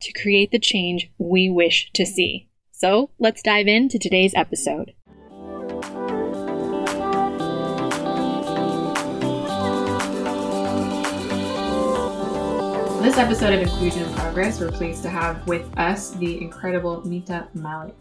to create the change we wish to see. So let's dive into today's episode. This episode of Inclusion in Progress, we're pleased to have with us the incredible Mita Mallick.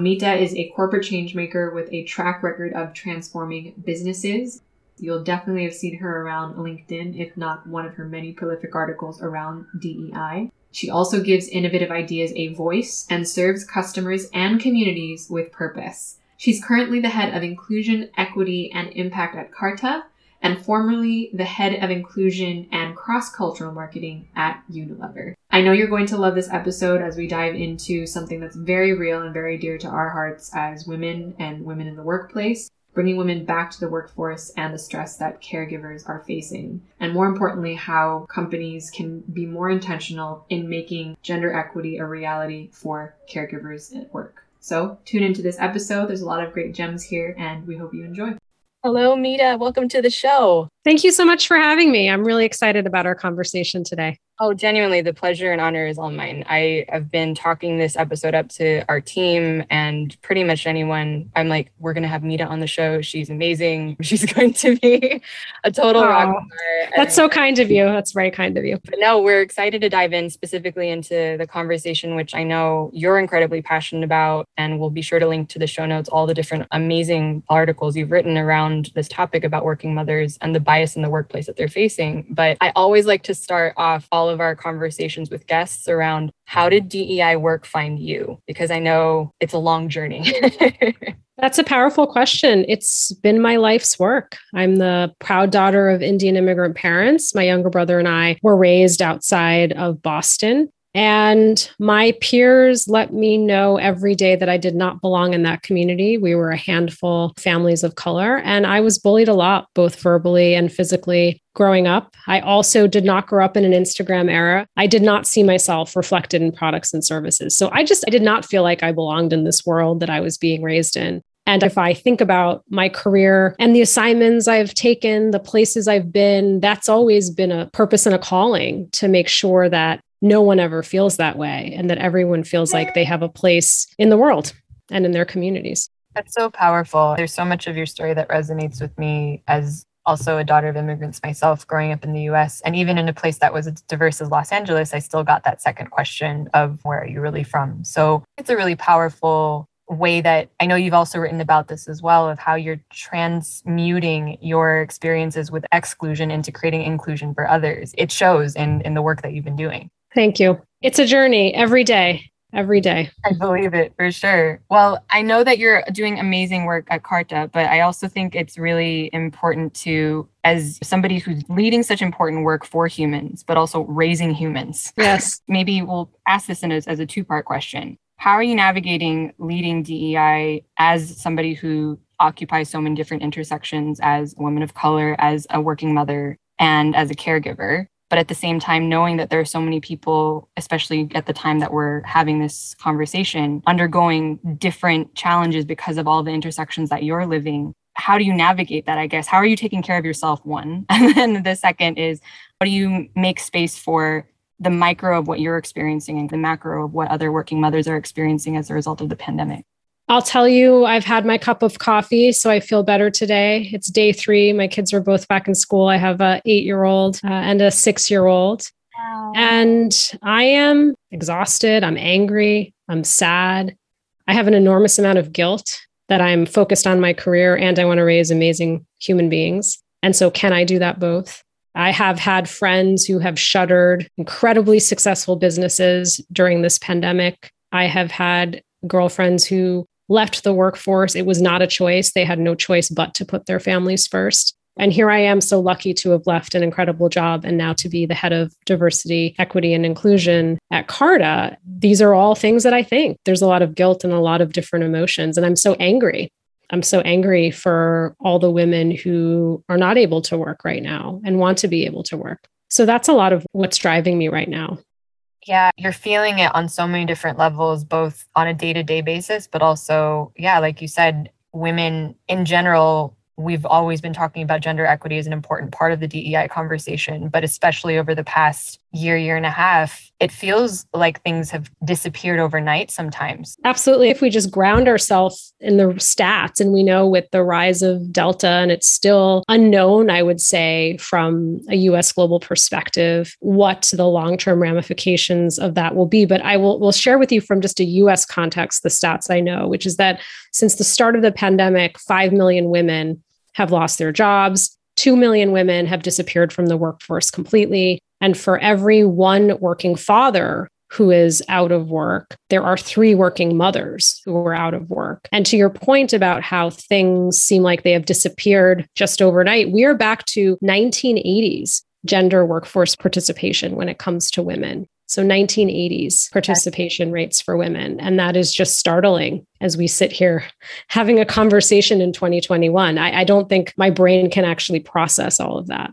Mita is a corporate changemaker with a track record of transforming businesses. You'll definitely have seen her around LinkedIn, if not one of her many prolific articles around DEI. She also gives innovative ideas a voice and serves customers and communities with purpose. She's currently the head of inclusion, equity, and impact at Carta, and formerly the head of inclusion and cross cultural marketing at Unilever. I know you're going to love this episode as we dive into something that's very real and very dear to our hearts as women and women in the workplace bringing women back to the workforce and the stress that caregivers are facing. And more importantly, how companies can be more intentional in making gender equity a reality for caregivers at work. So tune into this episode. There's a lot of great gems here, and we hope you enjoy. Hello, Mita. Welcome to the show. Thank you so much for having me. I'm really excited about our conversation today. Oh, genuinely, the pleasure and honor is all mine. I have been talking this episode up to our team and pretty much anyone. I'm like, we're going to have Mita on the show. She's amazing. She's going to be a total oh, rock star. That's so kind of you. That's very kind of you. But no, we're excited to dive in specifically into the conversation, which I know you're incredibly passionate about. And we'll be sure to link to the show notes all the different amazing articles you've written around this topic about working mothers and the bias in the workplace that they're facing. But I always like to start off all all of our conversations with guests around how did DEI work find you? Because I know it's a long journey. That's a powerful question. It's been my life's work. I'm the proud daughter of Indian immigrant parents. My younger brother and I were raised outside of Boston. And my peers let me know every day that I did not belong in that community. We were a handful families of color, and I was bullied a lot, both verbally and physically growing up. I also did not grow up in an Instagram era. I did not see myself reflected in products and services. So I just I did not feel like I belonged in this world that I was being raised in. And if I think about my career and the assignments I've taken, the places I've been, that's always been a purpose and a calling to make sure that no one ever feels that way and that everyone feels like they have a place in the world and in their communities. That's so powerful. There's so much of your story that resonates with me as also a daughter of immigrants myself growing up in the US. And even in a place that was as diverse as Los Angeles, I still got that second question of where are you really from? So it's a really powerful way that I know you've also written about this as well of how you're transmuting your experiences with exclusion into creating inclusion for others. It shows in in the work that you've been doing. Thank you. It's a journey every day, every day. I believe it for sure. Well, I know that you're doing amazing work at Carta, but I also think it's really important to, as somebody who's leading such important work for humans, but also raising humans. Yes. Maybe we'll ask this in a, as a two part question. How are you navigating leading DEI as somebody who occupies so many different intersections as a woman of color, as a working mother, and as a caregiver? But at the same time knowing that there are so many people especially at the time that we're having this conversation undergoing different challenges because of all the intersections that you're living how do you navigate that i guess? How are you taking care of yourself one? And then the second is how do you make space for the micro of what you're experiencing and the macro of what other working mothers are experiencing as a result of the pandemic I'll tell you, I've had my cup of coffee, so I feel better today. It's day three. My kids are both back in school. I have a eight-year-old uh, and a six-year-old, wow. and I am exhausted. I'm angry. I'm sad. I have an enormous amount of guilt that I'm focused on my career and I want to raise amazing human beings. And so, can I do that both? I have had friends who have shuttered incredibly successful businesses during this pandemic. I have had girlfriends who left the workforce. It was not a choice. They had no choice but to put their families first. And here I am, so lucky to have left an incredible job and now to be the head of diversity, equity, and inclusion at Carta. These are all things that I think there's a lot of guilt and a lot of different emotions. And I'm so angry. I'm so angry for all the women who are not able to work right now and want to be able to work. So that's a lot of what's driving me right now. Yeah, you're feeling it on so many different levels, both on a day to day basis, but also, yeah, like you said, women in general we've always been talking about gender equity as an important part of the DEI conversation, but especially over the past year, year and a half, it feels like things have disappeared overnight sometimes. Absolutely. If we just ground ourselves in the stats, and we know with the rise of Delta, and it's still unknown, I would say, from a US global perspective, what the long term ramifications of that will be. But I will will share with you from just a US context the stats I know, which is that since the start of the pandemic, 5 million women have lost their jobs. 2 million women have disappeared from the workforce completely. And for every one working father who is out of work, there are three working mothers who are out of work. And to your point about how things seem like they have disappeared just overnight, we are back to 1980s gender workforce participation when it comes to women. So 1980s participation rates for women. And that is just startling as we sit here having a conversation in 2021. I, I, don't think my brain can actually process all of that.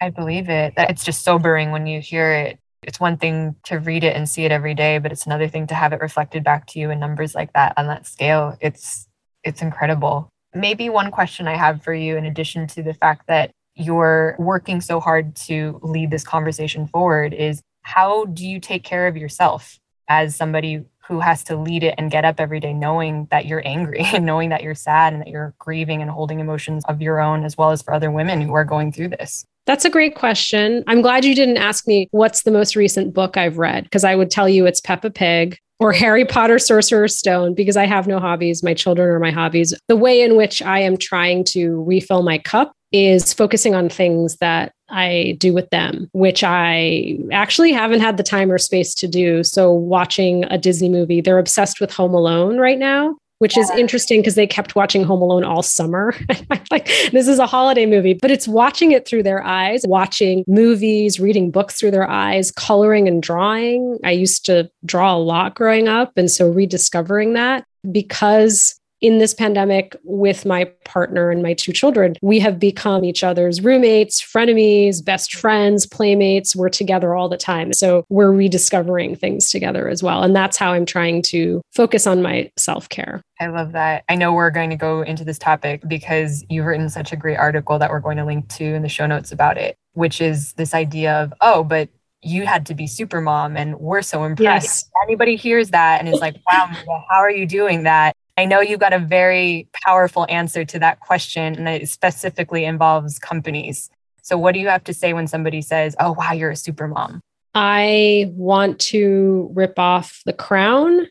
I believe it. It's just sobering when you hear it. It's one thing to read it and see it every day, but it's another thing to have it reflected back to you in numbers like that on that scale. It's it's incredible. Maybe one question I have for you, in addition to the fact that you're working so hard to lead this conversation forward, is how do you take care of yourself as somebody who has to lead it and get up every day knowing that you're angry and knowing that you're sad and that you're grieving and holding emotions of your own as well as for other women who are going through this? That's a great question. I'm glad you didn't ask me what's the most recent book I've read because I would tell you it's Peppa Pig or Harry Potter Sorcerer's Stone because I have no hobbies. My children are my hobbies. The way in which I am trying to refill my cup is focusing on things that I do with them, which I actually haven't had the time or space to do. So, watching a Disney movie, they're obsessed with Home Alone right now, which is interesting because they kept watching Home Alone all summer. like, this is a holiday movie, but it's watching it through their eyes, watching movies, reading books through their eyes, coloring and drawing. I used to draw a lot growing up. And so, rediscovering that because in this pandemic with my partner and my two children, we have become each other's roommates, frenemies, best friends, playmates. We're together all the time. So we're rediscovering things together as well. And that's how I'm trying to focus on my self care. I love that. I know we're going to go into this topic because you've written such a great article that we're going to link to in the show notes about it, which is this idea of, oh, but you had to be super mom and we're so impressed. Yes. Anybody hears that and is like, wow, how are you doing that? I know you've got a very powerful answer to that question, and it specifically involves companies. So, what do you have to say when somebody says, Oh, wow, you're a super mom? I want to rip off the crown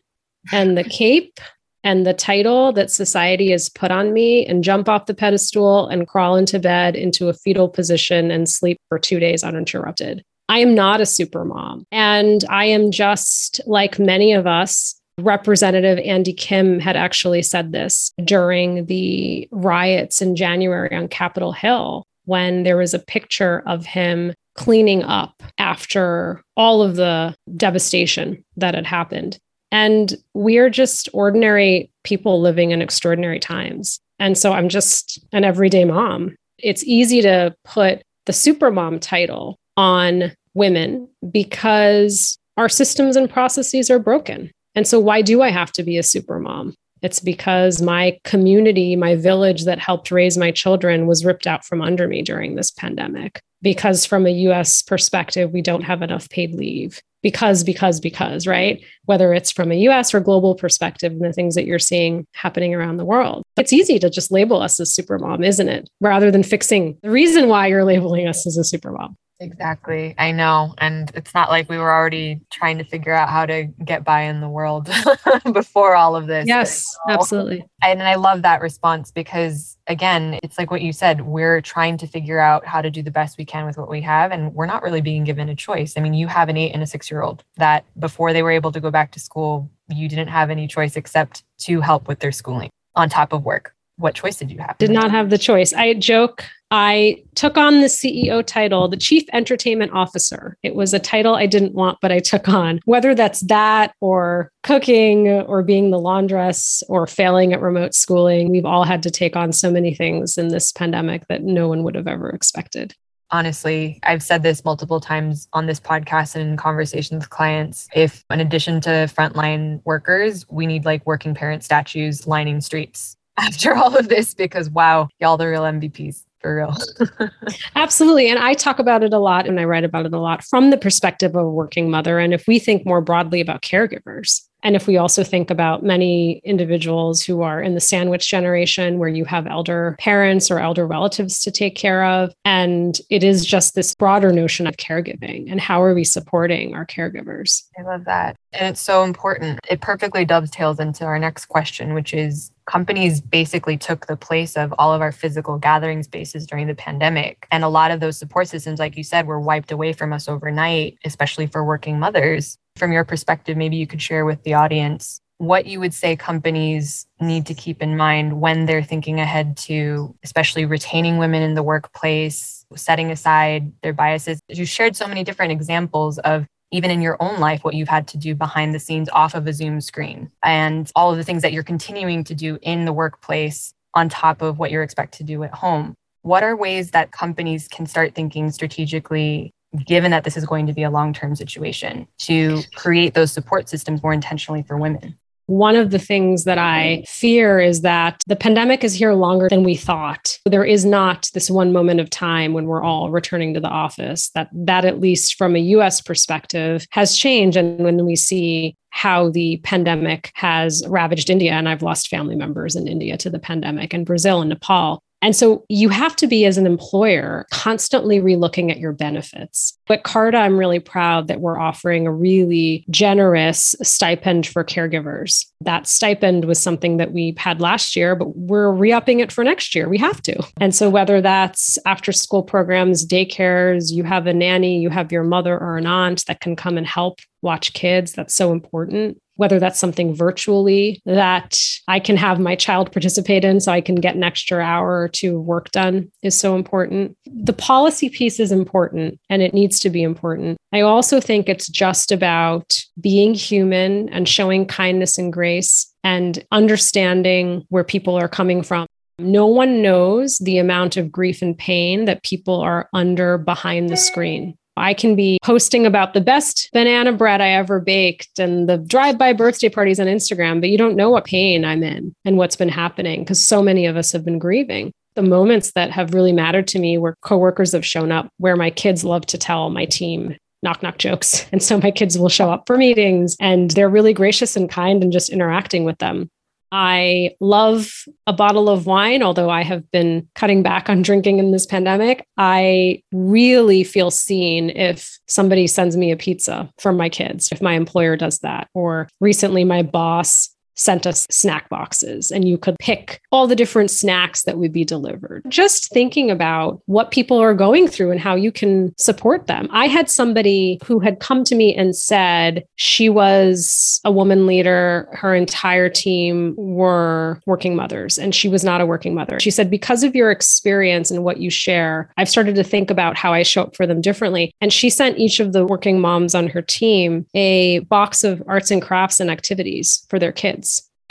and the cape and the title that society has put on me and jump off the pedestal and crawl into bed into a fetal position and sleep for two days uninterrupted. I am not a super mom. And I am just like many of us Representative Andy Kim had actually said this during the riots in January on Capitol Hill when there was a picture of him cleaning up after all of the devastation that had happened. And we're just ordinary people living in extraordinary times. And so I'm just an everyday mom. It's easy to put the supermom title on women because our systems and processes are broken. And so, why do I have to be a super mom? It's because my community, my village that helped raise my children was ripped out from under me during this pandemic. Because, from a US perspective, we don't have enough paid leave. Because, because, because, right? Whether it's from a US or global perspective and the things that you're seeing happening around the world. It's easy to just label us as super mom, isn't it? Rather than fixing the reason why you're labeling us as a super mom. Exactly. I know. And it's not like we were already trying to figure out how to get by in the world before all of this. Yes, absolutely. And I love that response because, again, it's like what you said we're trying to figure out how to do the best we can with what we have. And we're not really being given a choice. I mean, you have an eight and a six year old that before they were able to go back to school, you didn't have any choice except to help with their schooling on top of work what choice did you have? Did not have the choice. I joke. I took on the CEO title, the Chief Entertainment Officer. It was a title I didn't want, but I took on. Whether that's that or cooking or being the laundress or failing at remote schooling, we've all had to take on so many things in this pandemic that no one would have ever expected honestly, I've said this multiple times on this podcast and in conversations with clients. If, in addition to frontline workers, we need like working parent statues lining streets after all of this because wow, y'all the real MVPs for real. Absolutely. And I talk about it a lot and I write about it a lot from the perspective of a working mother. And if we think more broadly about caregivers, and if we also think about many individuals who are in the sandwich generation, where you have elder parents or elder relatives to take care of, and it is just this broader notion of caregiving and how are we supporting our caregivers? I love that. And it's so important. It perfectly dovetails into our next question, which is companies basically took the place of all of our physical gathering spaces during the pandemic. And a lot of those support systems, like you said, were wiped away from us overnight, especially for working mothers from your perspective, maybe you could share with the audience what you would say companies need to keep in mind when they're thinking ahead to especially retaining women in the workplace, setting aside their biases. You shared so many different examples of even in your own life, what you've had to do behind the scenes off of a Zoom screen and all of the things that you're continuing to do in the workplace on top of what you're expected to do at home. What are ways that companies can start thinking strategically given that this is going to be a long term situation, to create those support systems more intentionally for women? One of the things that I fear is that the pandemic is here longer than we thought. There is not this one moment of time when we're all returning to the office. That that at least from a US perspective has changed and when we see how the pandemic has ravaged India and I've lost family members in India to the pandemic and Brazil and Nepal and so you have to be, as an employer, constantly relooking at your benefits. But Carta, I'm really proud that we're offering a really generous stipend for caregivers. That stipend was something that we had last year, but we're re upping it for next year. We have to. And so, whether that's after school programs, daycares, you have a nanny, you have your mother or an aunt that can come and help watch kids, that's so important whether that's something virtually that I can have my child participate in so I can get an extra hour or two of work done is so important. The policy piece is important and it needs to be important. I also think it's just about being human and showing kindness and grace and understanding where people are coming from. No one knows the amount of grief and pain that people are under behind the screen. I can be posting about the best banana bread I ever baked and the drive by birthday parties on Instagram, but you don't know what pain I'm in and what's been happening because so many of us have been grieving. The moments that have really mattered to me where coworkers have shown up, where my kids love to tell my team knock knock jokes. And so my kids will show up for meetings and they're really gracious and kind and just interacting with them. I love a bottle of wine, although I have been cutting back on drinking in this pandemic. I really feel seen if somebody sends me a pizza from my kids, if my employer does that. Or recently, my boss sent us snack boxes and you could pick all the different snacks that would be delivered. Just thinking about what people are going through and how you can support them. I had somebody who had come to me and said she was a woman leader, her entire team were working mothers, and she was not a working mother. She said, Because of your experience and what you share, I've started to think about how I show up for them differently. And she sent each of the working moms on her team a box of arts and crafts and activities for their kids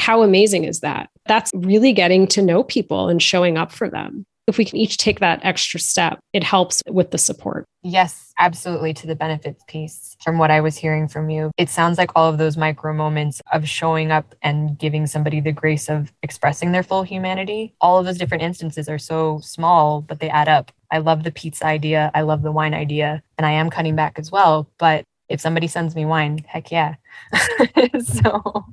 how amazing is that? That's really getting to know people and showing up for them. If we can each take that extra step, it helps with the support. Yes, absolutely. To the benefits piece, from what I was hearing from you, it sounds like all of those micro moments of showing up and giving somebody the grace of expressing their full humanity, all of those different instances are so small, but they add up. I love the pizza idea. I love the wine idea. And I am cutting back as well. But if somebody sends me wine, heck yeah. so,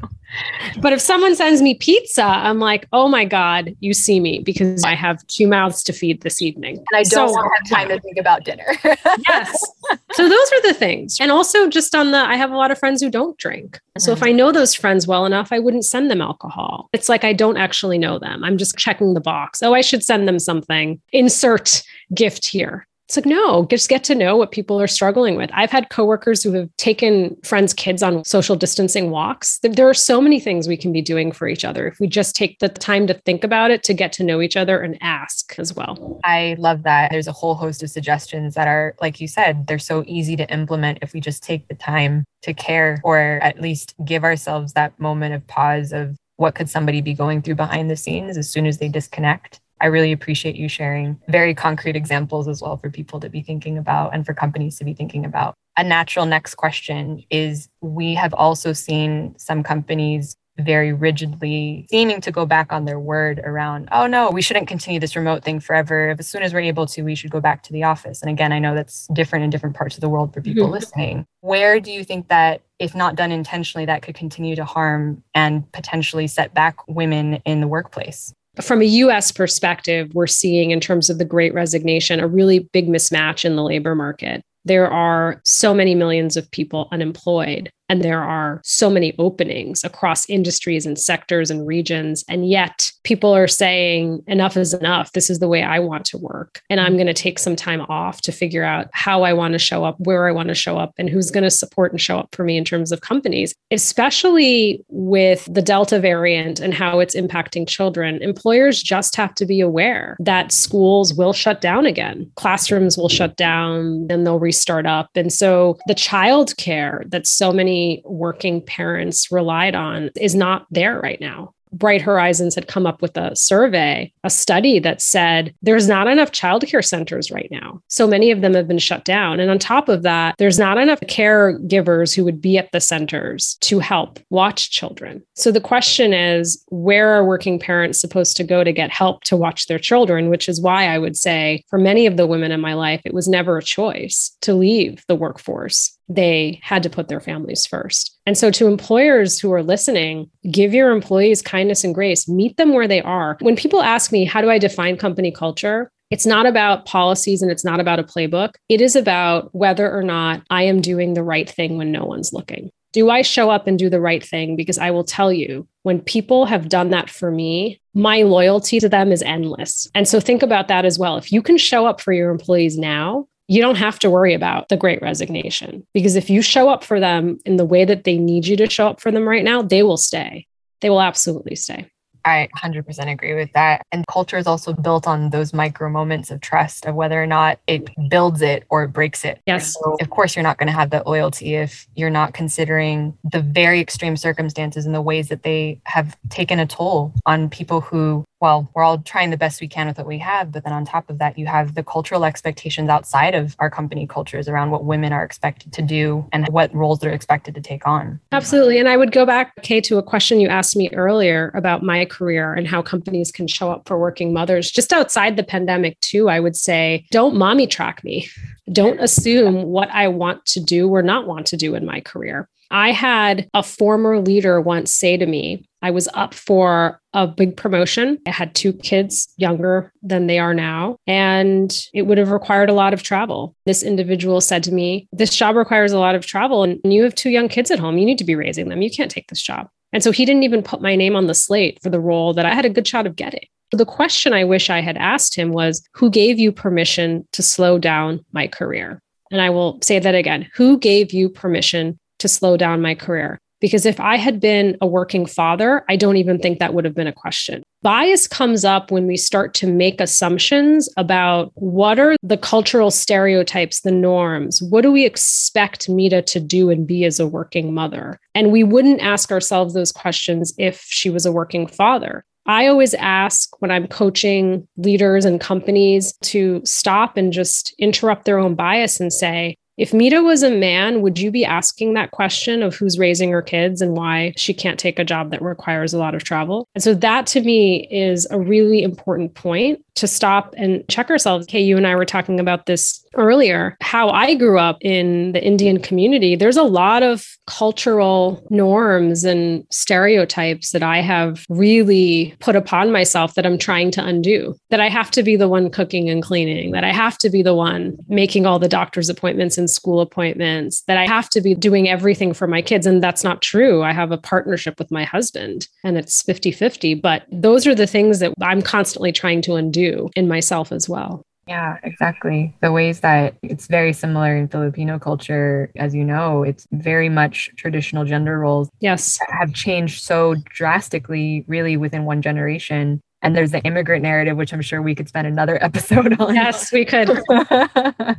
but if someone sends me pizza, I'm like, oh my God, you see me because I have two mouths to feed this evening. And I don't so, have time to think about dinner. yes. So those are the things. And also just on the, I have a lot of friends who don't drink. Mm-hmm. So if. I know those friends well enough, I wouldn't send them alcohol. It's like I don't actually know them. I'm just checking the box. Oh, I should send them something. Insert gift here. It's like, no, just get to know what people are struggling with. I've had coworkers who have taken friends' kids on social distancing walks. There are so many things we can be doing for each other if we just take the time to think about it, to get to know each other and ask as well. I love that. There's a whole host of suggestions that are, like you said, they're so easy to implement if we just take the time to care or at least give ourselves that moment of pause of what could somebody be going through behind the scenes as soon as they disconnect I really appreciate you sharing very concrete examples as well for people to be thinking about and for companies to be thinking about. A natural next question is we have also seen some companies very rigidly seeming to go back on their word around, oh no, we shouldn't continue this remote thing forever. As soon as we're able to, we should go back to the office. And again, I know that's different in different parts of the world for people mm-hmm. listening. Where do you think that, if not done intentionally, that could continue to harm and potentially set back women in the workplace? From a US perspective, we're seeing in terms of the great resignation a really big mismatch in the labor market. There are so many millions of people unemployed. And there are so many openings across industries and sectors and regions. And yet people are saying, enough is enough. This is the way I want to work. And I'm going to take some time off to figure out how I want to show up, where I want to show up, and who's going to support and show up for me in terms of companies, especially with the Delta variant and how it's impacting children. Employers just have to be aware that schools will shut down again, classrooms will shut down, then they'll restart up. And so the child care that so many working parents relied on is not there right now. Bright Horizons had come up with a survey, a study that said there's not enough childcare centers right now. So many of them have been shut down. And on top of that, there's not enough caregivers who would be at the centers to help watch children. So the question is where are working parents supposed to go to get help to watch their children? Which is why I would say for many of the women in my life, it was never a choice to leave the workforce they had to put their families first. And so, to employers who are listening, give your employees kindness and grace, meet them where they are. When people ask me, how do I define company culture? It's not about policies and it's not about a playbook. It is about whether or not I am doing the right thing when no one's looking. Do I show up and do the right thing? Because I will tell you, when people have done that for me, my loyalty to them is endless. And so think about that as well. If you can show up for your employees now, you don't have to worry about the great resignation because if you show up for them in the way that they need you to show up for them right now, they will stay. They will absolutely stay. I 100% agree with that. And culture is also built on those micro moments of trust of whether or not it builds it or it breaks it. Yes. So of course, you're not going to have that loyalty if you're not considering the very extreme circumstances and the ways that they have taken a toll on people who well, we're all trying the best we can with what we have. But then on top of that, you have the cultural expectations outside of our company cultures around what women are expected to do and what roles they're expected to take on. Absolutely. And I would go back, Kay, to a question you asked me earlier about my career and how companies can show up for working mothers. Just outside the pandemic, too, I would say don't mommy track me. Don't assume what I want to do or not want to do in my career. I had a former leader once say to me, I was up for a big promotion. I had two kids younger than they are now, and it would have required a lot of travel. This individual said to me, This job requires a lot of travel, and you have two young kids at home. You need to be raising them. You can't take this job. And so he didn't even put my name on the slate for the role that I had a good shot of getting. The question I wish I had asked him was Who gave you permission to slow down my career? And I will say that again Who gave you permission to slow down my career. Because if I had been a working father, I don't even think that would have been a question. Bias comes up when we start to make assumptions about what are the cultural stereotypes, the norms. What do we expect Mita to do and be as a working mother? And we wouldn't ask ourselves those questions if she was a working father. I always ask when I'm coaching leaders and companies to stop and just interrupt their own bias and say, If Mita was a man, would you be asking that question of who's raising her kids and why she can't take a job that requires a lot of travel? And so that to me is a really important point to stop and check ourselves. Okay, you and I were talking about this earlier. How I grew up in the Indian community, there's a lot of cultural norms and stereotypes that I have really put upon myself that I'm trying to undo. That I have to be the one cooking and cleaning, that I have to be the one making all the doctor's appointments and school appointments, that I have to be doing everything for my kids. And that's not true. I have a partnership with my husband and it's 50 50. But those are the things that I'm constantly trying to undo in myself as well. Yeah, exactly. The ways that it's very similar in Filipino culture, as you know, it's very much traditional gender roles. Yes. Have changed so drastically, really, within one generation. And there's the immigrant narrative, which I'm sure we could spend another episode on. Yes, we could.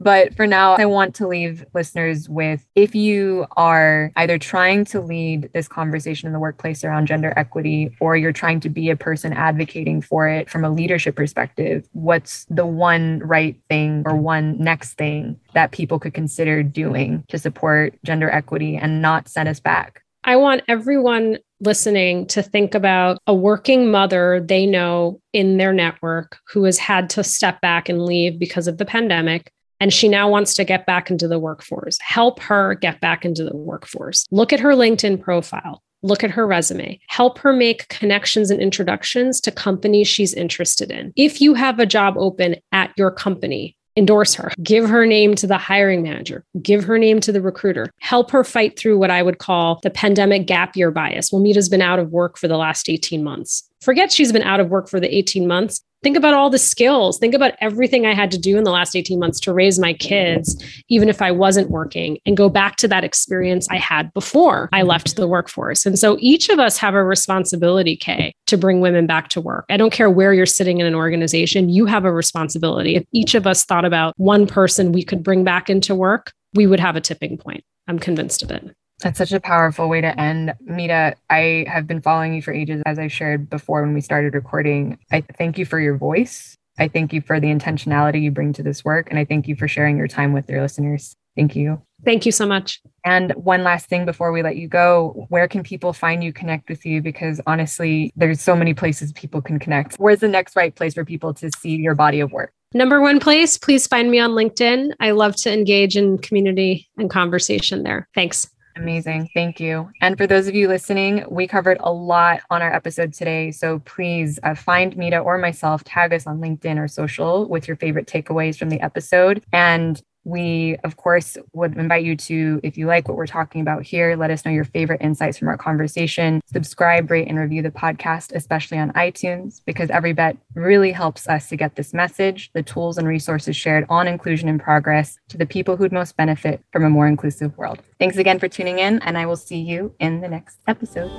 but for now, I want to leave listeners with if you are either trying to lead this conversation in the workplace around gender equity, or you're trying to be a person advocating for it from a leadership perspective, what's the one right thing or one next thing that people could consider doing to support gender equity and not send us back? I want everyone listening to think about a working mother they know in their network who has had to step back and leave because of the pandemic. And she now wants to get back into the workforce. Help her get back into the workforce. Look at her LinkedIn profile. Look at her resume. Help her make connections and introductions to companies she's interested in. If you have a job open at your company, endorse her, give her name to the hiring manager, give her name to the recruiter, help her fight through what I would call the pandemic gap year bias. Well, Mita's been out of work for the last 18 months. Forget she's been out of work for the 18 months. Think about all the skills. Think about everything I had to do in the last 18 months to raise my kids, even if I wasn't working, and go back to that experience I had before I left the workforce. And so each of us have a responsibility, Kay, to bring women back to work. I don't care where you're sitting in an organization, you have a responsibility. If each of us thought about one person we could bring back into work, we would have a tipping point. I'm convinced of it. That's such a powerful way to end. Mita, I have been following you for ages, as I shared before when we started recording. I thank you for your voice. I thank you for the intentionality you bring to this work. And I thank you for sharing your time with your listeners. Thank you. Thank you so much. And one last thing before we let you go, where can people find you, connect with you? Because honestly, there's so many places people can connect. Where's the next right place for people to see your body of work? Number one place, please find me on LinkedIn. I love to engage in community and conversation there. Thanks. Amazing. Thank you. And for those of you listening, we covered a lot on our episode today. So please uh, find Mita or myself, tag us on LinkedIn or social with your favorite takeaways from the episode. And we, of course, would invite you to, if you like what we're talking about here, let us know your favorite insights from our conversation. Subscribe, rate, and review the podcast, especially on iTunes, because every bet really helps us to get this message, the tools and resources shared on Inclusion in Progress to the people who'd most benefit from a more inclusive world. Thanks again for tuning in, and I will see you in the next episode.